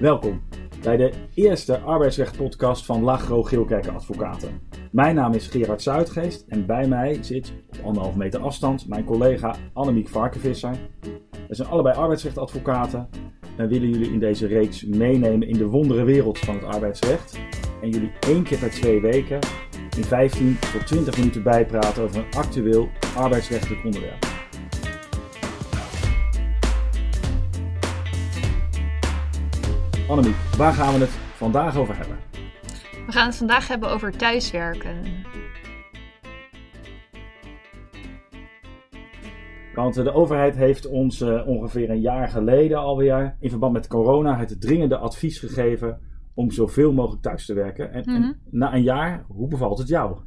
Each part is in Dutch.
Welkom bij de eerste arbeidsrechtpodcast van Lagro Geelkerken Advocaten. Mijn naam is Gerard Zuidgeest en bij mij zit op anderhalf meter afstand mijn collega Annemiek Varkenvisser. We zijn allebei arbeidsrechtadvocaten en willen jullie in deze reeks meenemen in de wondere wereld van het arbeidsrecht. En jullie één keer per twee weken in 15 tot 20 minuten bijpraten over een actueel arbeidsrechtelijk onderwerp. Annemiek, waar gaan we het vandaag over hebben? We gaan het vandaag hebben over thuiswerken. Want de overheid heeft ons uh, ongeveer een jaar geleden alweer in verband met corona het dringende advies gegeven om zoveel mogelijk thuis te werken. En, mm -hmm. en na een jaar, hoe bevalt het jou?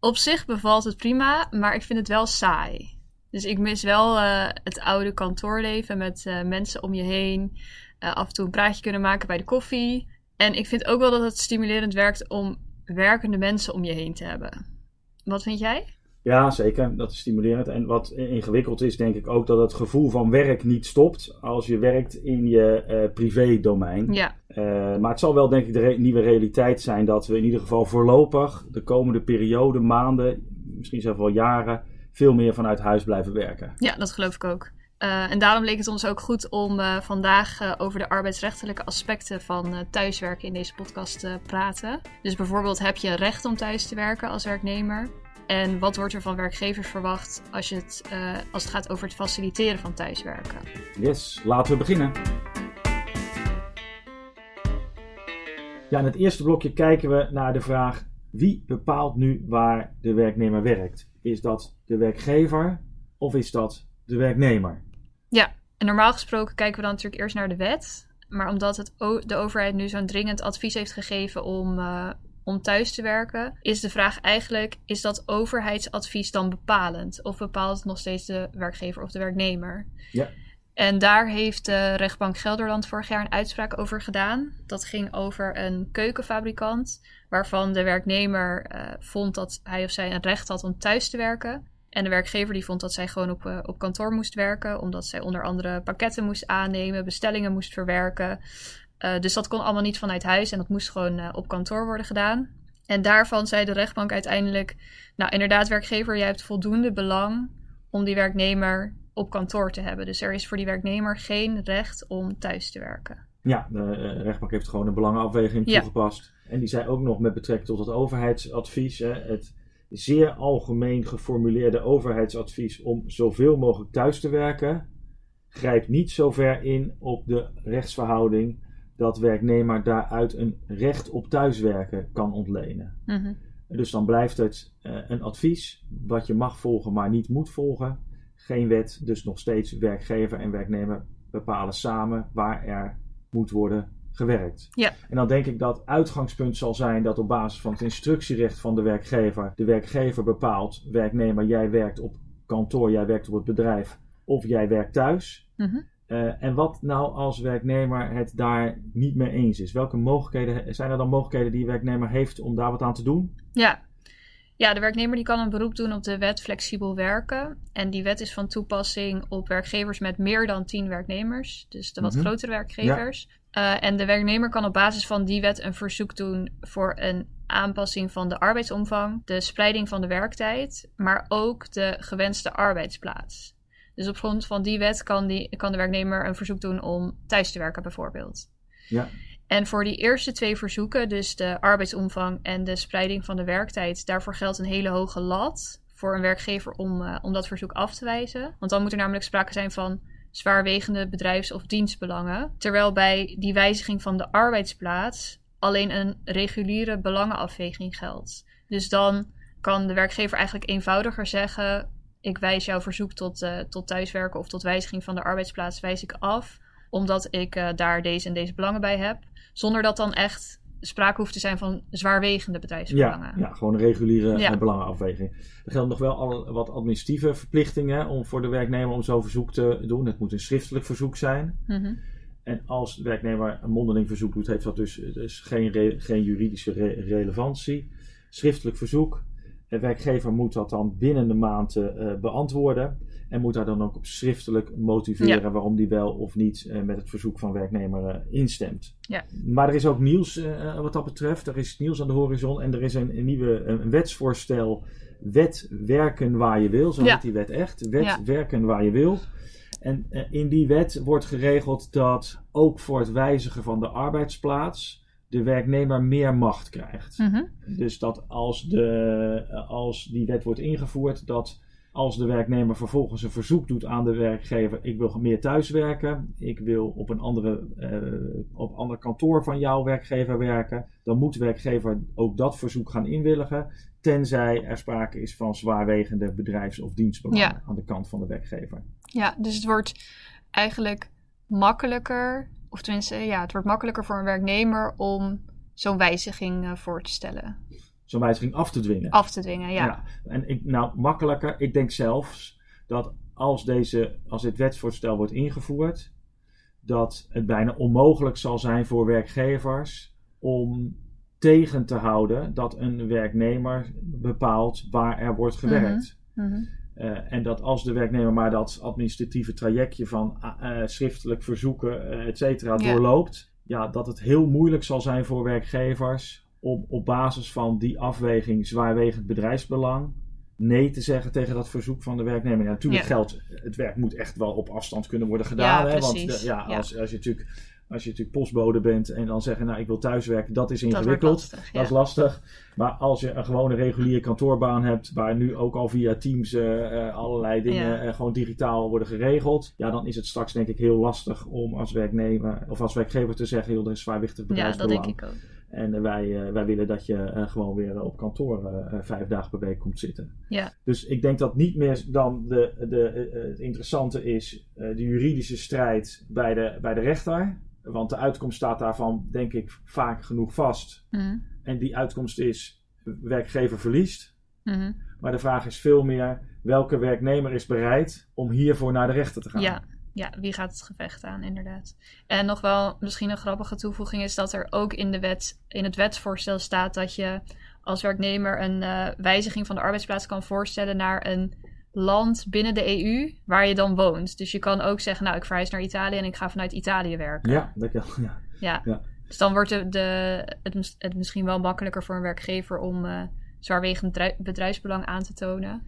Op zich bevalt het prima, maar ik vind het wel saai. Dus ik mis wel uh, het oude kantoorleven met uh, mensen om je heen. Uh, af en toe een praatje kunnen maken bij de koffie. En ik vind ook wel dat het stimulerend werkt om werkende mensen om je heen te hebben. Wat vind jij? Ja, zeker. Dat is stimulerend. En wat ingewikkeld is, denk ik ook dat het gevoel van werk niet stopt als je werkt in je uh, privé-domein. Ja. Uh, maar het zal wel, denk ik, de re nieuwe realiteit zijn dat we in ieder geval voorlopig de komende periode, maanden, misschien zelfs wel jaren, veel meer vanuit huis blijven werken. Ja, dat geloof ik ook. Uh, en daarom leek het ons ook goed om uh, vandaag uh, over de arbeidsrechtelijke aspecten van thuiswerken in deze podcast te praten. Dus bijvoorbeeld heb je recht om thuis te werken als werknemer? En wat wordt er van werkgevers verwacht als, je het, als het gaat over het faciliteren van thuiswerken? Yes, laten we beginnen. Ja, in het eerste blokje kijken we naar de vraag: wie bepaalt nu waar de werknemer werkt? Is dat de werkgever of is dat de werknemer? Ja, en normaal gesproken kijken we dan natuurlijk eerst naar de wet. Maar omdat het de overheid nu zo'n dringend advies heeft gegeven om, uh, om thuis te werken, is de vraag eigenlijk: is dat overheidsadvies dan bepalend? Of bepaalt het nog steeds de werkgever of de werknemer? Ja. En daar heeft de rechtbank Gelderland vorig jaar een uitspraak over gedaan. Dat ging over een keukenfabrikant, waarvan de werknemer uh, vond dat hij of zij een recht had om thuis te werken. En de werkgever die vond dat zij gewoon op, uh, op kantoor moest werken, omdat zij onder andere pakketten moest aannemen, bestellingen moest verwerken. Uh, dus dat kon allemaal niet vanuit huis en dat moest gewoon uh, op kantoor worden gedaan. En daarvan zei de rechtbank uiteindelijk: Nou, inderdaad, werkgever, jij hebt voldoende belang om die werknemer op kantoor te hebben. Dus er is voor die werknemer geen recht om thuis te werken. Ja, de rechtbank heeft gewoon een belangenafweging Ja. toegepast. En die zei ook nog met betrekking tot het overheidsadvies, hè, het zeer algemeen geformuleerde overheidsadvies om zoveel mogelijk thuis te werken, grijpt niet zo ver in op de rechtsverhouding dat werknemer daaruit een recht op thuiswerken kan ontlenen. Mhm. Dus dan blijft het uh, een advies wat je mag volgen, maar niet moet volgen. Geen wet, dus nog steeds werkgever en werknemer bepalen samen waar er moet worden gewerkt. Ja. En dan denk ik dat uitgangspunt zal zijn dat op basis van het instructierecht van de werkgever, de werkgever bepaalt, werknemer, jij werkt op kantoor, jij werkt op het bedrijf of jij werkt thuis. Mhm. Uh, en wat nou als werknemer het daar niet mee eens is? Welke mogelijkheden zijn er dan mogelijkheden die de werknemer heeft om daar wat aan te doen? Ja. Ja, de werknemer die kan een beroep doen op de wet flexibel werken. En die wet is van toepassing op werkgevers met meer dan 10 werknemers. Dus de wat Mhm. grotere werkgevers. Uh, en de werknemer kan op basis van die wet een verzoek doen voor een aanpassing van de arbeidsomvang, de spreiding van de werktijd, maar ook de gewenste arbeidsplaats. Dus op grond van die wet kan, die, kan de werknemer een verzoek doen om thuis te werken, bijvoorbeeld. Ja. En voor die eerste twee verzoeken, dus de arbeidsomvang en de spreiding van de werktijd, daarvoor geldt een hele hoge lat voor een werkgever om, uh, om dat verzoek af te wijzen. Want dan moet er namelijk sprake zijn van zwaarwegende bedrijfs- of dienstbelangen. Terwijl bij die wijziging van de arbeidsplaats alleen een reguliere belangenafweging geldt. Dus dan kan de werkgever eigenlijk eenvoudiger zeggen: Ik wijs jouw verzoek tot, uh, tot thuiswerken of tot wijziging van de arbeidsplaats wijs ik af, omdat ik uh, daar deze en deze belangen bij heb. Zonder dat dan echt sprake hoeft te zijn van zwaarwegende bedrijfsbelangen. Ja, ja gewoon een reguliere Ja. belangenafweging. Er gelden nog wel wat administratieve verplichtingen om voor de werknemer om zo'n verzoek te doen. Het moet een schriftelijk verzoek zijn. Mhm. En als de werknemer een mondeling verzoek doet, heeft dat dus, dus geen, re- geen juridische re- relevantie. Schriftelijk verzoek. De werkgever moet dat dan binnen de maand eh, beantwoorden. En moet daar dan ook op schriftelijk motiveren waarom die wel of niet eh, met het verzoek van werknemer eh, instemt. Ja. Maar er is ook nieuws eh, wat dat betreft. Er is nieuws aan de horizon en er is een, een nieuwe een wetsvoorstel. Wet werken waar je wil, zo Ja. heet die wet echt. Wet Ja. werken waar je wil. En in die wet wordt geregeld dat ook voor het wijzigen van de arbeidsplaats de werknemer meer macht krijgt. Mhm. Dus dat als, de, als die wet wordt ingevoerd, dat als de werknemer vervolgens een verzoek doet aan de werkgever: ik wil meer thuiswerken, ik wil op een andere, eh, op ander kantoor van jouw werkgever werken, dan moet de werkgever ook dat verzoek gaan inwilligen, tenzij er sprake is van zwaarwegende bedrijfs- of dienstbelangen Ja. aan de kant van de werkgever. Ja, dus het wordt eigenlijk makkelijker, of tenminste, ja, het wordt makkelijker voor een werknemer om zo'n wijziging eh, voor te stellen. Zo'n wijziging af te dwingen. Af te dwingen, ja. En ik, nou, makkelijker. Ik denk zelfs dat als, deze, als dit wetsvoorstel wordt ingevoerd, dat het bijna onmogelijk zal zijn voor werkgevers om tegen te houden dat een werknemer bepaalt waar er wordt gewerkt. Mhm. Eh, en dat als de werknemer maar dat administratieve trajectje van ah, eh, schriftelijk verzoeken, eh, et cetera, Ja. doorloopt, ja, dat het heel moeilijk zal zijn voor werkgevers om op basis van die afweging zwaarwegend bedrijfsbelang nee te zeggen tegen dat verzoek van de werknemer. Ja, natuurlijk Ja. geldt, het werk moet echt wel op afstand kunnen worden gedaan. Ja, hè, want eh, ja. Als, als je natuurlijk als je natuurlijk postbode bent en dan zeggen, nou ik wil thuiswerken, dat is Dat ingewikkeld. lastig. Dat is lastig. Maar als je een gewone reguliere kantoorbaan hebt, waar nu ook al via Teams eh, eh, allerlei dingen gewoon digitaal worden geregeld, ja, dan is het straks denk ik heel lastig om als werknemer of als werkgever te zeggen, joh, er is zwaarwichtig ja, dat bedrijfsbelang. denk ik ook. En eh, wij, eh, wij willen dat je eh, gewoon weer op kantoor eh, eh, vijf dagen per week komt zitten. Ja. Dus ik denk dat niet meer dan de, de, eh, het interessante is eh, de juridische strijd bij de, bij de rechter. Want de uitkomst staat daarvan, denk ik, vaak genoeg vast. Mhm. En die uitkomst is werkgever verliest. Mhm. Maar de vraag is veel meer welke werknemer is bereid om hiervoor naar de rechter te gaan. Ja, ja, wie gaat het gevecht aan, inderdaad. En nog wel misschien een grappige toevoeging is dat er ook in, de wet, in het wetsvoorstel staat dat je als werknemer een eh, wijziging van de arbeidsplaats kan voorstellen naar een land binnen de EU waar je dan woont. Dus je kan ook zeggen, nou ik verhuis naar Italië en ik ga vanuit Italië werken. Ja, dat kan, ja. Ja. Ja. Dus dan wordt de, de, het, het misschien wel makkelijker voor een werkgever om eh zwaarwegend bedrijfsbelang aan te tonen.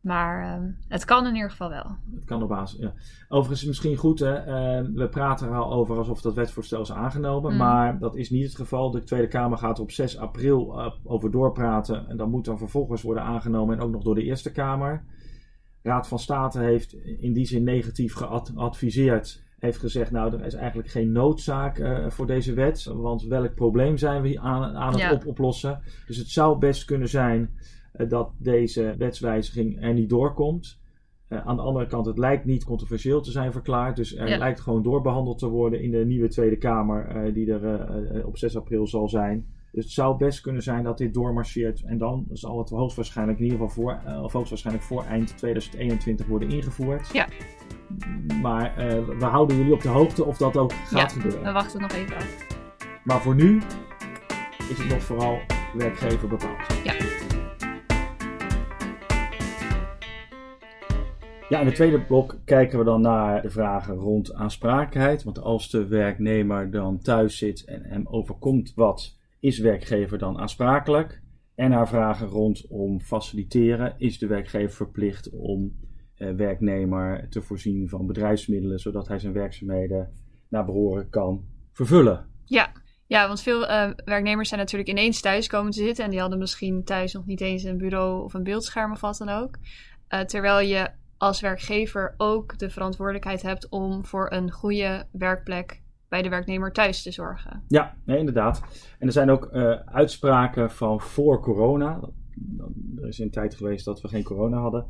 Maar ehm, het kan in ieder geval wel. Het kan op basis. Ja. Overigens misschien goed, hè, eh, we praten er al over alsof dat wetsvoorstel is aangenomen. Mm. Maar dat is niet het geval. De Tweede Kamer gaat er op 6 april eh, over doorpraten. En dan moet dan vervolgens worden aangenomen en ook nog door de Eerste Kamer. Raad van State heeft in die zin negatief geadviseerd. Heeft gezegd, nou, er is eigenlijk geen noodzaak eh, voor deze wet. Want welk probleem zijn we hier aan, aan het Ja. op oplossen? Dus het zou best kunnen zijn dat deze wetswijziging er niet doorkomt. Eh, aan de andere kant, het lijkt niet controversieel te zijn verklaard. Dus er Ja. lijkt gewoon doorbehandeld te worden in de nieuwe Tweede Kamer, eh, die er eh, eh, op 6 april zal zijn. Dus het zou best kunnen zijn dat dit doormarcheert. En dan zal het hoogstwaarschijnlijk in ieder geval voor, eh, of hoogstwaarschijnlijk voor eind 2021 worden ingevoerd. Ja. Maar eh, we houden jullie op de hoogte of dat ook gaat Ja, gebeuren. We wachten nog even af. Maar voor nu is het nog vooral werkgever bepaald. Ja. Ja, in het tweede blok kijken we dan naar de vragen rond aansprakelijkheid. Want als de werknemer dan thuis zit en hem overkomt wat, is werkgever dan aansprakelijk? En naar vragen rondom faciliteren. Is de werkgever verplicht om eh, werknemer te voorzien van bedrijfsmiddelen, zodat hij zijn werkzaamheden naar behoren kan vervullen? Ja, ja want veel eh, werknemers zijn natuurlijk ineens thuis komen te zitten. En die hadden misschien thuis nog niet eens een bureau of een beeldscherm of wat dan ook. Eh, terwijl je als werkgever ook de verantwoordelijkheid hebt om voor een goede werkplek bij de werknemer thuis te zorgen. Ja, nee, inderdaad. En er zijn ook eh, uitspraken van voor corona. Er is een tijd geweest dat we geen corona hadden.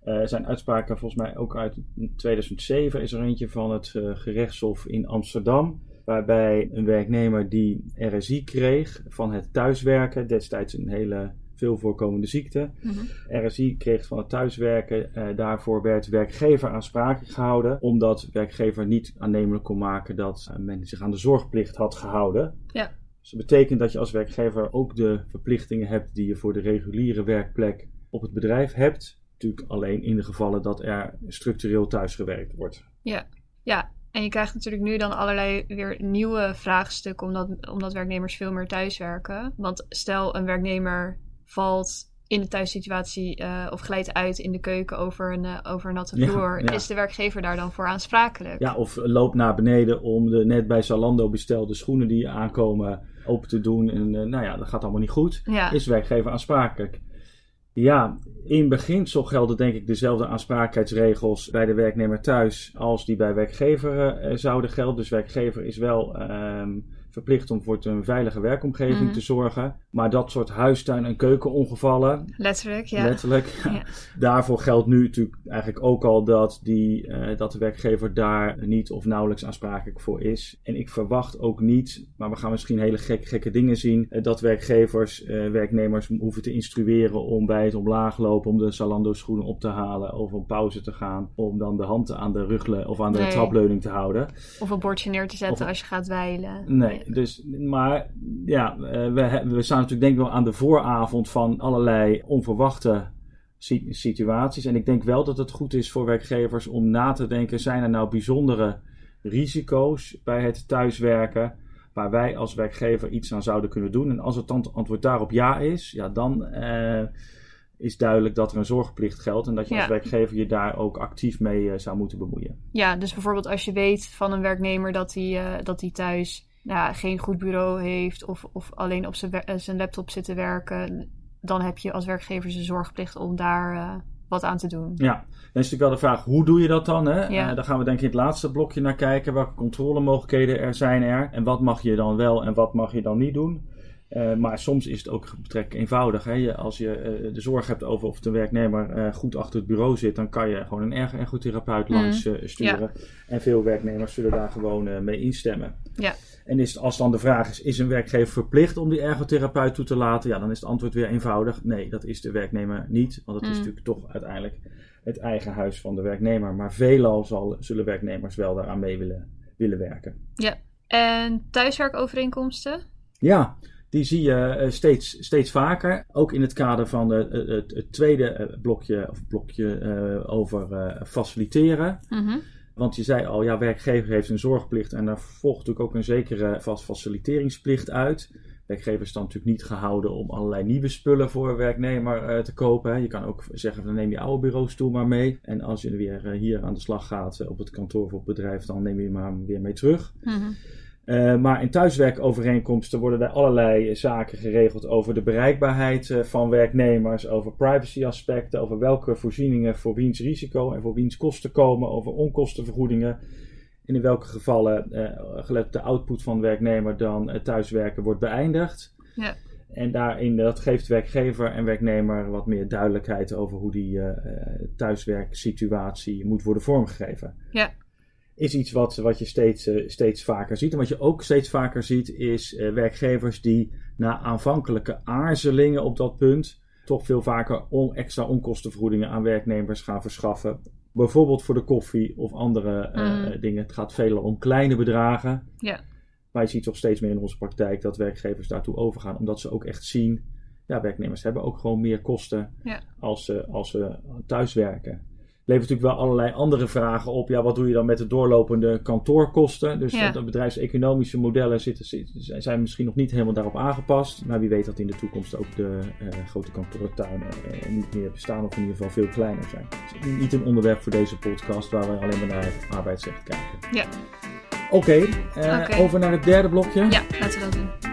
Eh, er zijn uitspraken volgens mij ook uit 2007 is er eentje van het eh, gerechtshof in Amsterdam. Waarbij een werknemer die RSI kreeg van het thuiswerken, destijds een hele veel voorkomende ziekte. RSI kreeg van het thuiswerken. Eh, daarvoor werd werkgever aansprakelijk gehouden, omdat werkgever niet aannemelijk kon maken dat eh, men zich aan de zorgplicht had gehouden. Ja. Dus dat betekent dat je als werkgever ook de verplichtingen hebt die je voor de reguliere werkplek op het bedrijf hebt. natuurlijk alleen in de gevallen dat er structureel thuisgewerkt wordt. Ja, ja. En je krijgt natuurlijk nu dan allerlei weer nieuwe vraagstukken omdat, omdat werknemers veel meer thuiswerken. Want stel een werknemer valt in de thuissituatie uh, of glijdt uit in de keuken over een, uh, over een natte vloer, is de werkgever daar dan voor aansprakelijk? Ja, of loopt naar beneden om de net bij Zalando bestelde schoenen die aankomen open te doen. En uh, nou ja, dat gaat allemaal niet goed. Ja. Is de werkgever aansprakelijk? Ja, in beginsel gelden denk ik dezelfde aansprakelijkheidsregels bij de werknemer thuis als die bij werkgever zouden gelden. Dus werkgever is wel ehm, verplicht om voor een veilige werkomgeving Mhm. te zorgen. Maar dat soort huistuin- en keukenongevallen, Letterlijk, ja. letterlijk, Ja. daarvoor geldt nu natuurlijk eigenlijk ook al dat, die, eh, dat de werkgever daar niet of nauwelijks aansprakelijk voor is. En ik verwacht ook niet, maar we gaan misschien hele gek, gekke dingen zien, eh, dat werkgevers eh, werknemers hoeven te instrueren om bij het omlaag lopen, om de Zalando schoenen op te halen of op pauze te gaan, om dan de hand aan de rugle of aan de Nee. trapleuning te houden. Of een bordje neer te zetten Of- als je gaat wijlen. Nee, dus, maar ja, eh, we, we staan natuurlijk denk ik wel aan de vooravond van allerlei onverwachte si- situaties. En ik denk wel dat het goed is voor werkgevers om na te denken, zijn er nou bijzondere risico's bij het thuiswerken waar wij als werkgever iets aan zouden kunnen doen? En als het ant- antwoord daarop ja is, ja, dan eh, is duidelijk dat er een zorgplicht geldt en dat je Ja. als werkgever je daar ook actief mee eh, zou moeten bemoeien. Ja, dus bijvoorbeeld als je weet van een werknemer dat hij, dat hij thuis nou, geen goed bureau heeft of, of alleen op zijn, eh, zijn laptop zit te werken, dan heb je als werkgever zijn zorgplicht om daar eh, wat aan te doen. Ja, dan is natuurlijk wel de vraag, hoe doe je dat dan? Hè? Ja. Eh, daar gaan we denk ik in het laatste blokje naar kijken. Welke controlemogelijkheden er zijn er? En wat mag je dan wel en wat mag je dan niet doen? Maar soms is het ook betrekkelijk eenvoudig. Hè? Je- als je de zorg hebt over of de werknemer goed achter het bureau zit, dan kan je gewoon een erg ergotherapeut Mhm. langs sturen. En veel werknemers zullen daar gewoon mee instemmen. Ja. En is, als dan de vraag is, is een werkgever verplicht om die ergotherapeut toe te laten? Ja, dan is het antwoord weer eenvoudig. Nee, dat is de werknemer niet. Want het is Mm. natuurlijk toch uiteindelijk het eigen huis van de werknemer. Maar veelal zal, zullen werknemers wel daaraan mee willen, willen werken. En thuiswerkovereenkomsten? Ja, die zie je eh, steeds, steeds vaker. Ook in het kader van eh, het, het, het tweede eh, blokje, of blokje over faciliteren. Mhm. Want je zei al, ja, werkgever heeft een zorgplicht en daar volgt natuurlijk ook een zekere vast faciliteringsplicht uit. Werkgever is dan natuurlijk niet gehouden om allerlei nieuwe spullen voor werknemer eh, te kopen. Je kan ook zeggen, dan neem je oude bureaustoel maar mee. En als je weer eh, hier aan de slag gaat eh, op het kantoor of op het bedrijf, dan neem je hem maar weer mee terug. Mhm. Eh, maar in thuiswerkovereenkomsten worden er allerlei zaken geregeld over de bereikbaarheid eh, van werknemers, over privacyaspecten, over welke voorzieningen voor wiens risico en voor wiens kosten komen, over onkostenvergoedingen. En in welke gevallen, eh, gelet op de output van de werknemer, dan thuiswerken wordt beëindigd. Ja. En daarin, dat geeft werkgever en werknemer wat meer duidelijkheid over hoe die thuiswerksituatie moet worden vormgegeven Ja. Is iets wat, wat je steeds, eh, steeds vaker ziet. En wat je ook steeds vaker ziet, is eh, werkgevers die na aanvankelijke aarzelingen op dat punt toch veel vaker on, extra onkostenvergoedingen aan werknemers gaan verschaffen. Bijvoorbeeld voor de koffie of andere eh, Mhm. dingen. Het gaat veelal om kleine bedragen. Ja. Maar je ziet toch steeds meer in onze praktijk dat werkgevers daartoe overgaan, omdat ze ook echt zien, ja, werknemers hebben ook gewoon meer kosten Ja. als, ze, als ze thuiswerken. Levert natuurlijk wel allerlei andere vragen op. Ja, wat doe je dan met de doorlopende kantoorkosten? Dus Ja. de bedrijfseconomische modellen zitten, zijn misschien nog niet helemaal daarop aangepast. Maar wie weet dat in de toekomst ook de eh, grote kantoortuinen eh, niet meer bestaan of in ieder geval veel kleiner zijn. Is niet een onderwerp voor deze podcast waar we alleen maar naar het arbeidsrecht kijken. Ja. Oké, eh, Oké. over naar het derde blokje. Ja, laten we dat doen.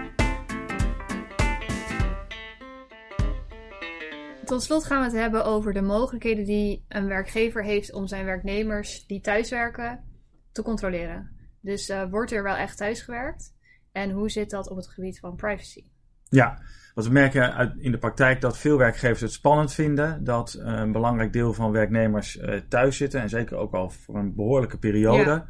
Tot slot gaan we het hebben over de mogelijkheden die een werkgever heeft om zijn werknemers die thuiswerken te controleren. Dus eh, wordt er wel echt thuisgewerkt? En hoe zit dat op het gebied van privacy? Ja, want we merken uit, in de praktijk dat veel werkgevers het spannend vinden dat eh, een belangrijk deel van werknemers eh, thuis zitten. En zeker ook al voor een behoorlijke periode. Ja.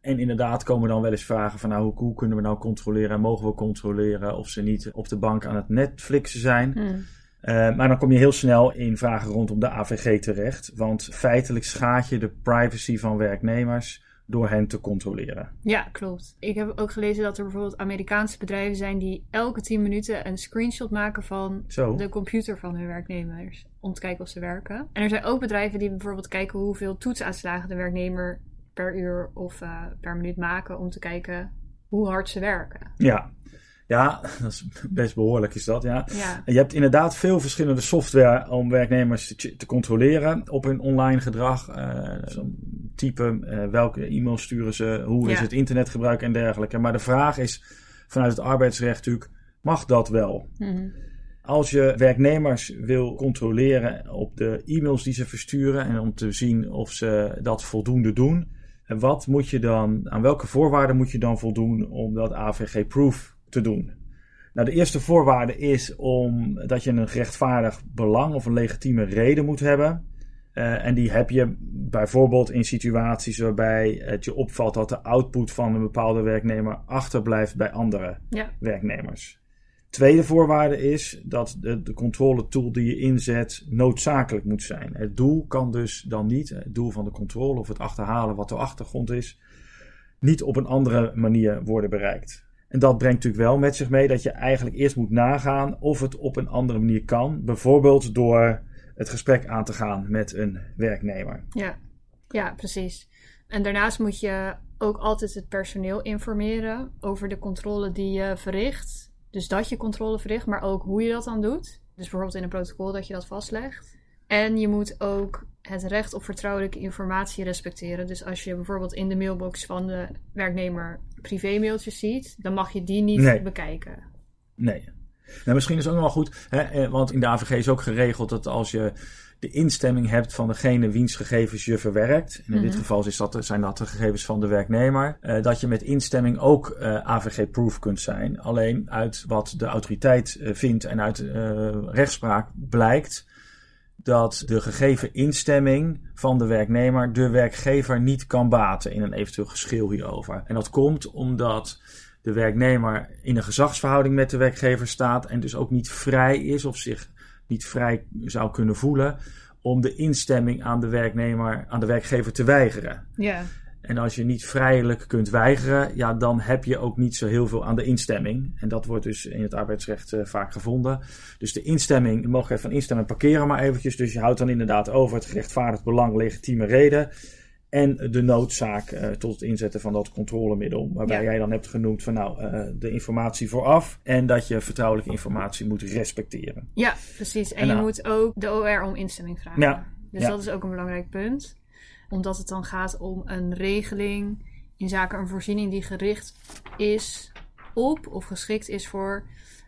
En inderdaad komen dan wel eens vragen van nou, hoe, hoe kunnen we nou controleren en mogen we controleren of ze niet op de bank aan het Netflixen zijn. Hmm. Eh, maar dan kom je heel snel in vragen rondom de AVG terecht. Want feitelijk schaadt je de privacy van werknemers door hen te controleren. Ja, klopt. Ik heb ook gelezen dat er bijvoorbeeld Amerikaanse bedrijven zijn die elke 10 minuten een screenshot maken van Zo. de computer van hun werknemers. Om te kijken of ze werken. En er zijn ook bedrijven die bijvoorbeeld kijken hoeveel toetsaanslagen de werknemer per uur of eh, per minuut maken. Om te kijken hoe hard ze werken. Ja. Ja, dat is best behoorlijk is dat, ja. Ja, En je hebt inderdaad veel verschillende software om werknemers te, te controleren op hun online gedrag. eh zo'n type, eh, welke e-mails sturen ze, hoe is het internetgebruik en dergelijke. Maar de vraag is vanuit het arbeidsrecht natuurlijk, mag dat wel? Mhm. Als je werknemers wil controleren op de e-mails die ze versturen en om te zien of ze dat voldoende doen, en wat moet je dan, aan welke voorwaarden moet je dan voldoen om dat AVG-proof te doen? Nou, de eerste voorwaarde is om, dat je een gerechtvaardigd belang of een legitieme reden moet hebben. Eh, en die heb je bijvoorbeeld in situaties waarbij het je opvalt dat de output van een bepaalde werknemer achterblijft bij andere ja, werknemers. Tweede voorwaarde is dat de, de controletool die je inzet noodzakelijk moet zijn. Het doel kan dus dan niet, het doel van de controle of het achterhalen wat de achtergrond is, niet op een andere manier worden bereikt. En dat brengt natuurlijk wel met zich mee dat je eigenlijk eerst moet nagaan of het op een andere manier kan. Bijvoorbeeld door het gesprek aan te gaan met een werknemer. ja, ja, precies. En daarnaast moet je ook altijd het personeel informeren over de controle die je verricht. Dus dat je controle verricht, maar ook hoe je dat dan doet. Dus bijvoorbeeld in een protocol dat je dat vastlegt. En je moet ook het recht op vertrouwelijke informatie respecteren. Dus als je bijvoorbeeld in de mailbox van de werknemer privé-mailtjes ziet, dan mag je die niet Nee. bekijken. Nee. Nou, misschien is het ook nog wel goed, hè, eh, want in de AVG is ook geregeld dat als je de instemming hebt van degene wiens gegevens je verwerkt, en in dit Mhm. geval is dat, zijn dat de gegevens van de werknemer, eh, dat je met instemming ook eh, AVG-proof kunt zijn. Alleen uit wat de autoriteit eh, vindt en uit eh, rechtspraak blijkt dat de gegeven instemming van de werknemer de werkgever niet kan baten in een eventueel geschil hierover. En dat komt omdat de werknemer in een gezagsverhouding met de werkgever staat en dus ook niet vrij is of zich niet vrij zou kunnen voelen om de instemming aan de werknemer, aan de werkgever te weigeren. Ja, En als je niet vrijelijk kunt weigeren, ja, dan heb je ook niet zo heel veel aan de instemming. En dat wordt dus in het arbeidsrecht eh, vaak gevonden. Dus de instemming, de mogelijkheid van instemming parkeren maar eventjes. Dus je houdt dan inderdaad over het gerechtvaardigd belang, legitieme reden. En de noodzaak eh, tot het inzetten van dat controlemiddel. Waarbij Ja. jij dan hebt genoemd van nou, eh, de informatie vooraf. En dat je vertrouwelijke informatie moet respecteren. ja precies. En, En je nou- moet ook de OR om instemming vragen. Ja, Dus ja. dat is ook een belangrijk punt. Omdat het dan gaat om een regeling in zaken een voorziening die gericht is op of geschikt is voor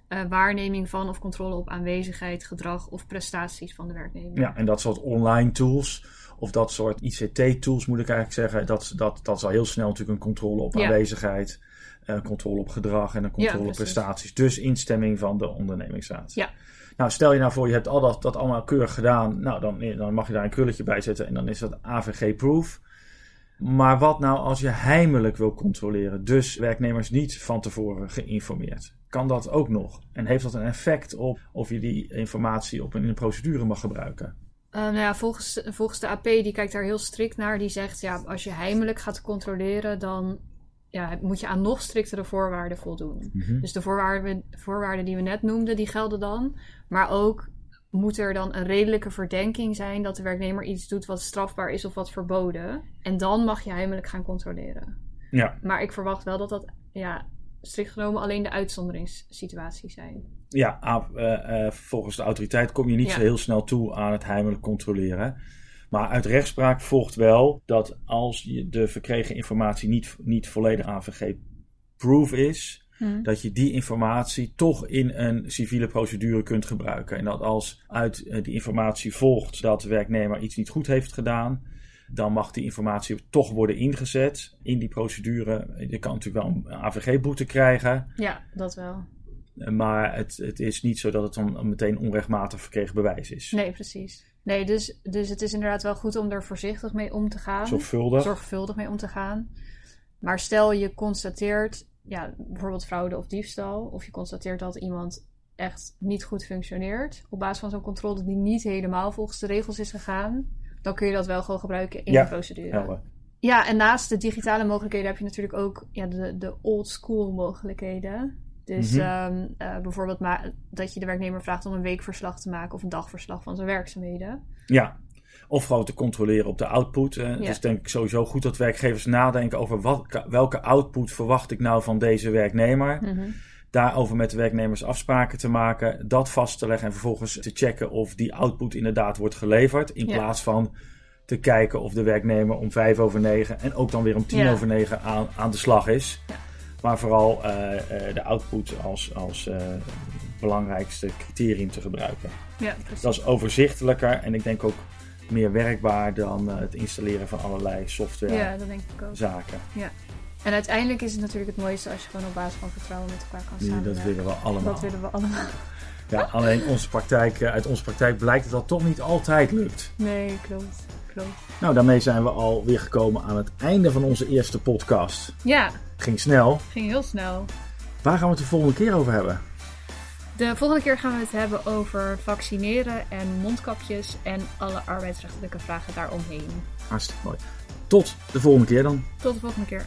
eh, waarneming van of controle op aanwezigheid, gedrag of prestaties van de werknemer. Ja, en dat soort online tools of dat soort ICT-tools moet ik eigenlijk zeggen, dat, dat, dat is al heel snel natuurlijk een controle op Ja. aanwezigheid, een controle op gedrag en een controle op prestaties. Dus instemming van de ondernemingsraad. Ja. Nou, stel je nou voor, je hebt al dat, dat allemaal keurig gedaan. Nou, dan, dan mag je daar een krulletje bij zetten en dan is dat AVG-proof. Maar wat nou als je heimelijk wil controleren, dus werknemers niet van tevoren geïnformeerd? Kan dat ook nog? En heeft dat een effect op of je die informatie op een, in een procedure mag gebruiken? Eh, nou ja, volgens, volgens de AP, die kijkt daar heel strikt naar. Die zegt, ja, als je heimelijk gaat controleren, dan ja, moet je aan nog striktere voorwaarden voldoen. Mhm. Dus de voorwaarden, voorwaarden die we net noemden, die gelden dan. Maar ook moet er dan een redelijke verdenking zijn dat de werknemer iets doet wat strafbaar is of wat verboden. En dan mag je heimelijk gaan controleren. Ja, Maar ik verwacht wel dat dat, ja, strikt genomen alleen de uitzonderingssituaties zijn. ja eh, eh, volgens de autoriteit kom je niet Ja. zo heel snel toe aan het heimelijk controleren. Maar uit rechtspraak volgt wel dat als je de verkregen informatie niet, niet volledig AVG-proof is, dat je die informatie toch in een civiele procedure kunt gebruiken. En dat als uit eh, die informatie volgt dat de werknemer iets niet goed heeft gedaan, dan mag die informatie toch worden ingezet in die procedure. Je kan natuurlijk wel een AVG-boete krijgen, Ja, dat wel. maar het, het is niet zo dat het dan meteen onrechtmatig verkregen bewijs is. Nee, precies. Nee, dus, dus het is inderdaad wel goed om er voorzichtig mee om te gaan. Zorgvuldig. Zorgvuldig mee om te gaan. Maar stel je constateert, ja, bijvoorbeeld fraude of diefstal, of je constateert dat iemand echt niet goed functioneert, op basis van zo'n controle die niet helemaal volgens de regels is gegaan, dan kun je dat wel gewoon gebruiken in Ja, de procedure. Helder. Ja, en naast de digitale mogelijkheden heb je natuurlijk ook ja, de, de old school mogelijkheden. Dus Mhm. ehm, eh, bijvoorbeeld dat je de werknemer vraagt om een weekverslag te maken of een dagverslag van zijn werkzaamheden. Ja, of gewoon te controleren op de output. Ja. is denk ik sowieso goed dat werkgevers nadenken over wat, welke output verwacht ik nou van deze werknemer. Daarover met de werknemers afspraken te maken, dat vast te leggen en vervolgens te checken of die output inderdaad wordt geleverd. In Ja. plaats van te kijken of de werknemer om vijf over negen en ook dan weer om tien Ja. over negen aan, aan de slag is. Ja. Maar vooral eh, eh, de output als, als eh, belangrijkste criterium te gebruiken. Ja, precies. Dat is overzichtelijker en ik denk ook meer werkbaar dan het installeren van allerlei softwarezaken. ja, dat denk ik ook. En uiteindelijk is het natuurlijk het mooiste als je gewoon op basis van vertrouwen met elkaar kan Nee, samenwerken. dat willen we allemaal. Dat willen we allemaal. Ja, alleen onze praktijk, uit onze praktijk blijkt dat dat toch niet altijd lukt. Nee, klopt. Klopt. Nou, daarmee zijn we alweer gekomen aan het einde van onze eerste podcast. Ja, Ging snel. ging heel snel. Waar gaan we het de volgende keer over hebben? De volgende keer gaan we het hebben over vaccineren en mondkapjes en alle arbeidsrechtelijke vragen daaromheen. Hartstikke mooi. Tot de volgende keer dan. Tot de volgende keer.